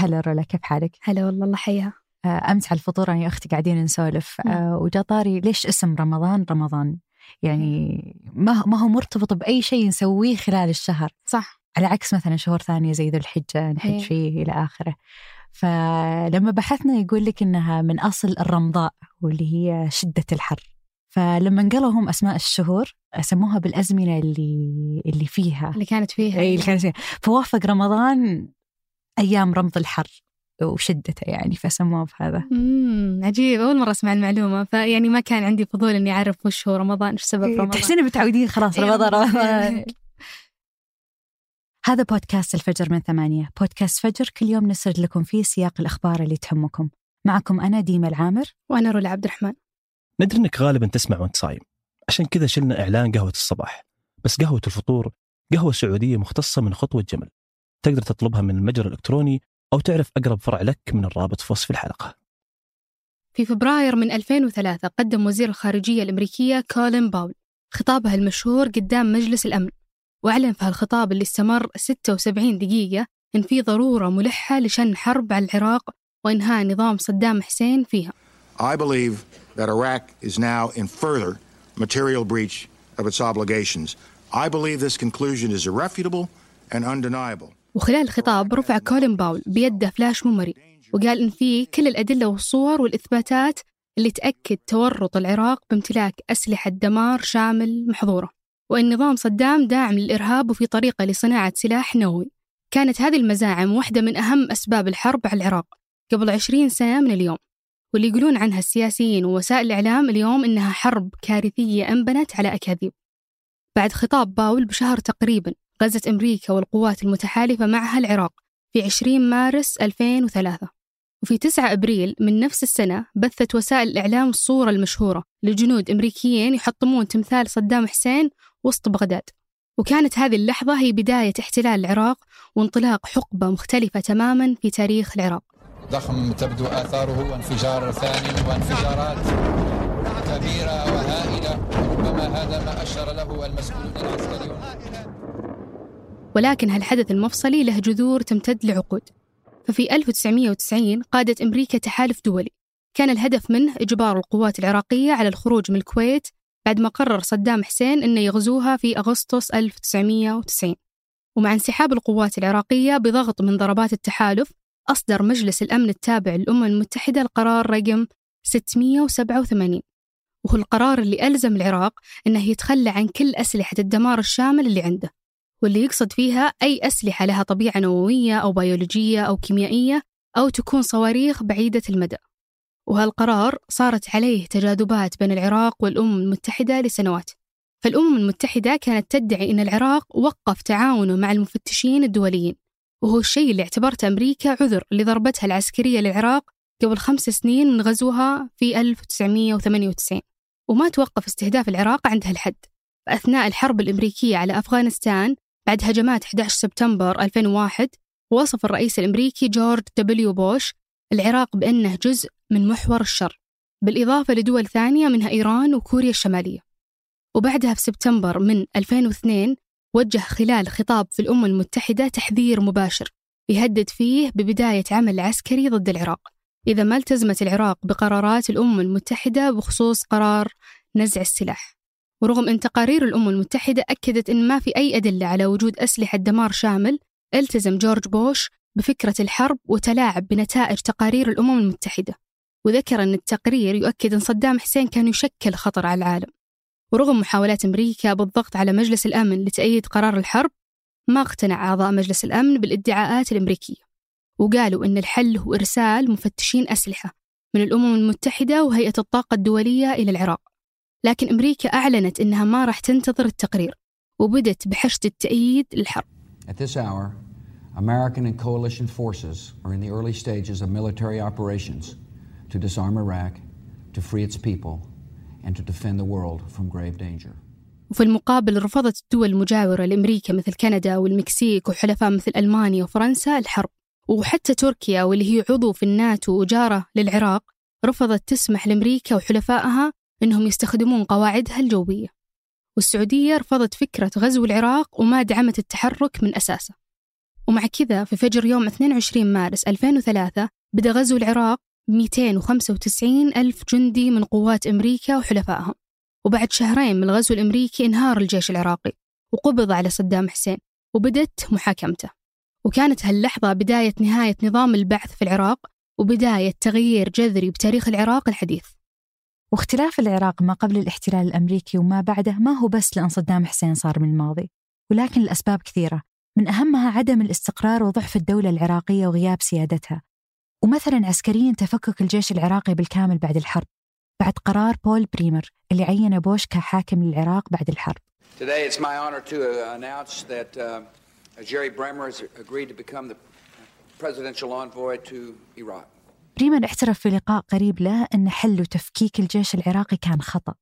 هلا رولا كيف حالك؟ هلا والله الله حيها آه، أمس على الفطور أنا وأختي قاعدين نسولف. آه، وجا طاري ليش اسم رمضان رمضان؟ يعني ما ما هو مرتبط بأي شيء نسويه خلال الشهر. صح. على عكس مثلا شهور ثانية زي ذو الحجة نحج إيه. فيه إلى آخره. فلما بحثنا يقول لك إنها من أصل الرمضاء واللي هي شدة الحر. فلما انقلوا هم أسماء الشهور سموها بالأزمنة اللي اللي فيها. اللي كانت فيها أي اللي كانت فيها. فوافق رمضان أيام رمض الحر وشدته يعني فسموه بهذا. امم عجيب. أول مرة أسمع المعلومة. فيعني ما كان عندي فضول إني أعرف وش هو رمضان إيش سبب رمضان. تحسين متعودين خلاص إيه، رمضان رمضان. هذا بودكاست الفجر من ثمانية. بودكاست فجر كل يوم نسرد لكم فيه سياق الأخبار اللي تهمكم. معكم أنا ديمة العامر. وأنا رولا عبد الرحمن. ندري إنك غالبا تسمع وأنت صايم. عشان كذا شلنا إعلان قهوة الصباح. بس قهوة الفطور قهوة سعودية مختصة من خطوة جمل. تقدر تطلبها من المتجر الإلكتروني أو تعرف أقرب فرع لك من الرابط في وصف الحلقة في فبراير من 2003 قدم وزير الخارجية الأمريكية كولين باول خطابه المشهور قدام مجلس الأمن وأعلن في هالخطاب اللي استمر 76 دقيقة إن في ضرورة ملحة لشن حرب على العراق وإنهاء نظام صدام حسين فيها I believe that Iraq is now in further material breach of its obligations. I believe this conclusion is irrefutable and undeniable. وخلال الخطاب رفع كولين باول بيده flash memory وقال إن فيه كل الأدلة والصور والإثباتات اللي تأكد تورط العراق بامتلاك أسلحة دمار شامل محظورة. وإن نظام صدام داعم للإرهاب وفي طريقة لصناعة سلاح نووي. كانت هذه المزاعم واحدة من أهم أسباب الحرب على العراق قبل عشرين سنة من اليوم. واللي يقولون عنها السياسيين ووسائل الإعلام اليوم إنها حرب كارثية أنبنت على أكاذيب. بعد خطاب باول بشهر تقريبا غزت أمريكا والقوات المتحالفة معها العراق في 20 مارس 2003 وفي 9 أبريل من نفس السنة بثت وسائل الإعلام الصورة المشهورة لجنود أمريكيين يحطمون تمثال صدام حسين وسط بغداد. وكانت هذه اللحظة هي بداية احتلال العراق وانطلاق حقبة مختلفة تماما في تاريخ العراق. ضخم تبدو آثاره وانفجار ثاني وانفجارات كبيرة وهائلة ربما هذا ما أشار له المسؤولون العسكريون. ولكن هالحدث المفصلي له جذور تمتد لعقود. ففي 1990 قادت أمريكا تحالف دولي. كان الهدف منه إجبار القوات العراقية على الخروج من الكويت بعد ما قرر صدام حسين أنه يغزوها في أغسطس 1990 ومع انسحاب القوات العراقية بضغط من ضربات التحالف أصدر مجلس الأمن التابع للأمم المتحدة القرار رقم 687 وهو القرار اللي ألزم العراق أنه يتخلى عن كل أسلحة الدمار الشامل اللي عنده. واللي يقصد فيها أي أسلحة لها طبيعة نووية أو بيولوجية أو كيميائية أو تكون صواريخ بعيدة المدى. وهالقرار صارت عليه تجاذبات بين العراق والأمم المتحدة لسنوات. فالأمم المتحدة كانت تدعي أن العراق وقف تعاونه مع المفتشين الدوليين وهو الشيء اللي اعتبرته أمريكا عذر لضربتها العسكرية للعراق قبل خمس سنين من غزوها في 1998 وما توقف استهداف العراق عند هالحد. فأثناء الحرب الأمريكية على أفغانستان بعد هجمات 11 سبتمبر 2001 وصف الرئيس الأمريكي جورج دبليو بوش العراق بأنه جزء من محور الشر بالإضافة لدول ثانية منها إيران وكوريا الشمالية. وبعدها في سبتمبر من 2002 وجه خلال خطاب في الأمم المتحدة تحذير مباشر يهدد فيه ببداية عمل عسكري ضد العراق إذا ما التزمت العراق بقرارات الأمم المتحدة بخصوص قرار نزع السلاح. ورغم أن تقارير الأمم المتحدة أكدت أن ما في أي أدلة على وجود أسلحة دمار شامل إلتزم جورج بوش بفكرة الحرب وتلاعب بنتائج تقارير الأمم المتحدة. وذكر أن التقرير يؤكد أن صدام حسين كان يشكل خطر على العالم. ورغم محاولات أمريكا بالضغط على مجلس الأمن لتأييد قرار الحرب ما اقتنع أعضاء مجلس الأمن بالادعاءات الأمريكية. وقالوا أن الحل هو إرسال مفتشين أسلحة من الأمم المتحدة وهيئة الطاقة الدولية إلى العراق. لكن أمريكا أعلنت أنها ما راح تنتظر التقرير وبدت بحشد التأييد للحرب At this hour, American and coalition forces are in the early stages of military operations to disarm Iraq, to free its people, and to defend the world from grave danger. وفي المقابل رفضت الدول المجاورة لأمريكا مثل كندا والمكسيك وحلفاء مثل ألمانيا وفرنسا الحرب وحتى تركيا واللي هي عضو في الناتو وجارة للعراق رفضت تسمح لأمريكا وحلفائها أنهم يستخدمون قواعدها الجوية. والسعودية رفضت فكرة غزو العراق وما دعمت التحرك من أساسه. ومع كذا في فجر يوم 22 مارس 2003 بدأ غزو العراق ب 295 ألف جندي من قوات أمريكا وحلفائهم. وبعد شهرين من الغزو الأمريكي انهار الجيش العراقي وقبض على صدام حسين وبدت محاكمته. وكانت هاللحظة بداية نهاية نظام البعث في العراق وبداية تغيير جذري بتاريخ العراق الحديث. واختلاف العراق ما قبل الاحتلال الأمريكي وما بعده ما هو بس لأن صدام حسين صار من الماضي ولكن الأسباب كثيرة من أهمها عدم الاستقرار وضعف الدولة العراقية وغياب سيادتها ومثلا عسكريا تفكك الجيش العراقي بالكامل بعد الحرب بعد قرار بول بريمر اللي عين بوش كحاكم للعراق بعد الحرب Today it's my honor to uh, announce that uh, Jerry Bremer has agreed to become the presidential envoy to Iraq. بريمر اعترف في لقاء قريب له أن حل تفكيك الجيش العراقي كان خطأ.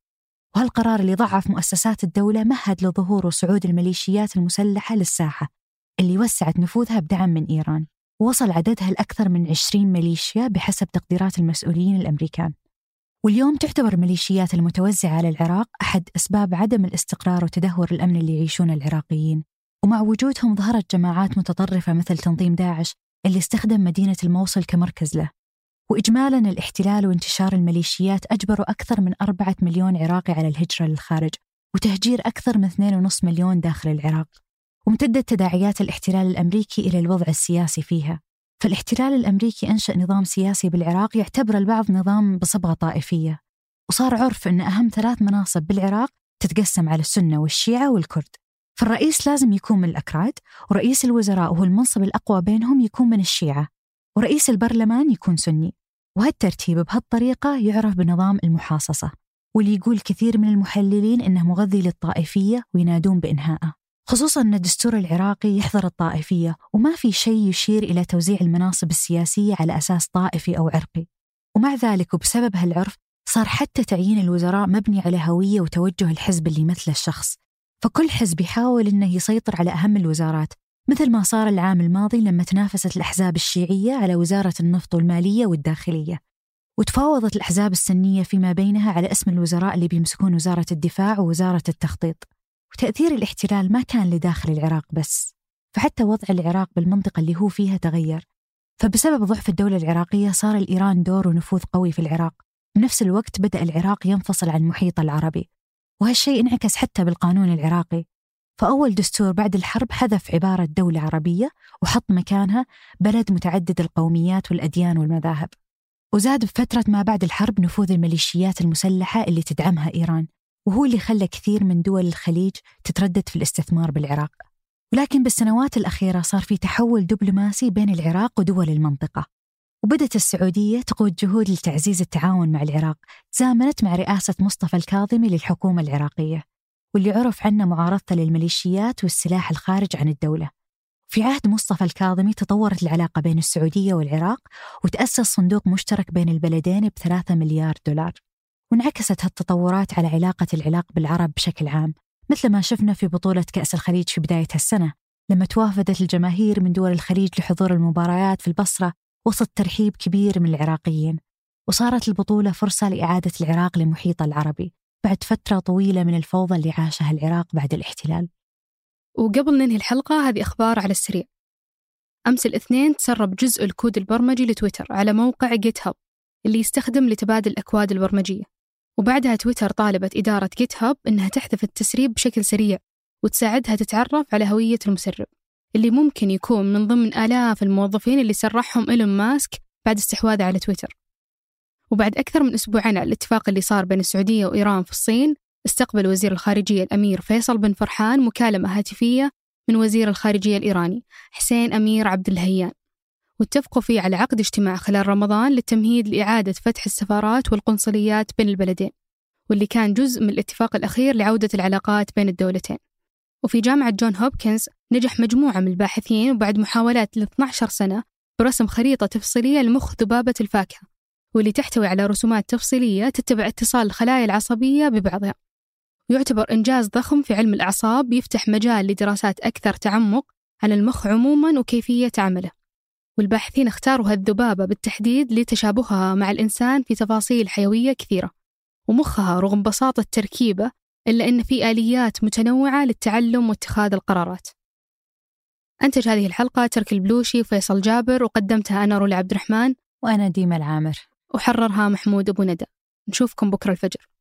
وهالقرار اللي ضعف مؤسسات الدولة مهد لظهور وصعود الميليشيات المسلحة للساحة اللي وسعت نفوذها بدعم من إيران. ووصل عددها لأكثر من 20 ميليشيا بحسب تقديرات المسؤولين الأمريكان. واليوم تعتبر الميليشيات المتوزعة على العراق أحد أسباب عدم الاستقرار وتدهور الأمن اللي يعيشونه العراقيين. ومع وجودهم ظهرت جماعات متطرفة مثل تنظيم داعش اللي استخدم مدينة الموصل كمركز له. وإجمالا الاحتلال وانتشار الميليشيات أجبروا أكثر من أربعة مليون عراقي على الهجرة للخارج وتهجير أكثر من 2.5 مليون داخل العراق. وامتدت تداعيات الاحتلال الأمريكي إلى الوضع السياسي فيها. فالاحتلال الأمريكي أنشأ نظام سياسي بالعراق يعتبر البعض نظام بصبغة طائفية. وصار عرف أن أهم ثلاث مناصب بالعراق تتقسم على السنة والشيعة والكرد. فالرئيس لازم يكون من الأكراد ورئيس الوزراء وهو المنصب الأقوى بينهم يكون من الشيعة. ورئيس البرلمان يكون سني. وهالترتيب بهالطريقة يعرف بنظام المحاصصة واللي يقول كثير من المحللين إنه مغذي للطائفية وينادون بإنهائه. خصوصا أن الدستور العراقي يحظر الطائفية وما في شيء يشير إلى توزيع المناصب السياسية على أساس طائفي أو عرقي. ومع ذلك وبسبب هالعرف صار حتى تعيين الوزراء مبني على هوية وتوجه الحزب اللي يمثل الشخص. فكل حزب يحاول أنه يسيطر على أهم الوزارات مثل ما صار العام الماضي لما تنافست الأحزاب الشيعية على وزارة النفط والمالية والداخلية وتفاوضت الأحزاب السنية فيما بينها على اسم الوزراء اللي بيمسكون وزارة الدفاع ووزارة التخطيط. وتأثير الاحتلال ما كان لداخل العراق بس فحتى وضع العراق بالمنطقة اللي هو فيها تغير. فبسبب ضعف الدولة العراقية صار الإيران دور ونفوذ قوي في العراق. بنفس الوقت بدأ العراق ينفصل عن المحيط العربي وهالشيء انعكس حتى بالقانون العراقي. فأول دستور بعد الحرب حذف عبارة دولة عربية وحط مكانها بلد متعدد القوميات والأديان والمذاهب. وزاد بفترة ما بعد الحرب نفوذ الميليشيات المسلحة اللي تدعمها إيران وهو اللي خلى كثير من دول الخليج تتردد في الاستثمار بالعراق. ولكن بالسنوات الأخيرة صار في تحول دبلوماسي بين العراق ودول المنطقة. وبدت السعودية تقود جهود لتعزيز التعاون مع العراق تزامنت مع رئاسة مصطفى الكاظمي للحكومة العراقية. واللي عرف عنه معارضته للميليشيات والسلاح الخارج عن الدولة. في عهد مصطفى الكاظمي تطورت العلاقة بين السعودية والعراق وتأسس صندوق مشترك بين البلدين بثلاثة مليار دولار. وانعكست هالتطورات على علاقة العراق بالعرب بشكل عام مثل ما شفنا في بطولة كأس الخليج في بداية هالسنة لما توافدت الجماهير من دول الخليج لحضور المباريات في البصرة وسط ترحيب كبير من العراقيين. وصارت البطولة فرصة لإعادة العراق لمحيطه العربي. بعد فترة طويلة من الفوضى اللي عاشها العراق بعد الاحتلال. وقبل ننهي الحلقة هذه أخبار على السريع. أمس الاثنين تسرب جزء الكود البرمجي لتويتر على موقع جيت هاب اللي يستخدم لتبادل الأكواد البرمجية. وبعدها تويتر طالبت إدارة جيت هاب إنها تحذف التسريب بشكل سريع وتساعدها تتعرف على هوية المسرب اللي ممكن يكون من ضمن آلاف الموظفين اللي سرحهم إيلون ماسك بعد استحواذه على تويتر. وبعد أكثر من أسبوعين على الاتفاق اللي صار بين السعودية وإيران في الصين استقبل وزير الخارجية الأمير فيصل بن فرحان مكالمة هاتفية من وزير الخارجية الإيراني حسين أمير عبد الهيان. واتفقوا فيه على عقد اجتماع خلال رمضان للتمهيد لإعادة فتح السفارات والقنصليات بين البلدين واللي كان جزء من الاتفاق الأخير لعودة العلاقات بين الدولتين. وفي جامعة جون هوبكنز نجح مجموعة من الباحثين وبعد محاولات ل 12 سنة برسم خريطة تفصيلية لمخ ذبابة الفاكهة. واللي تحتوي على رسومات تفصيلية تتبع اتصال الخلايا العصبية ببعضها. ويعتبر إنجاز ضخم في علم الأعصاب يفتح مجال لدراسات أكثر تعمق عن المخ عموما وكيفية عمله. والباحثين اختاروا هالذبابة بالتحديد لتشابهها مع الإنسان في تفاصيل حيوية كثيرة. ومخها رغم بساطة تركيبه إلا أن في آليات متنوعة للتعلم واتخاذ القرارات. أنتج هذه الحلقة ترك البلوشي وفيصل جابر وقدمتها أنا رولي عبد الرحمن وأنا ديما العامر. وحررها محمود أبو ندى. نشوفكم بكرة الفجر.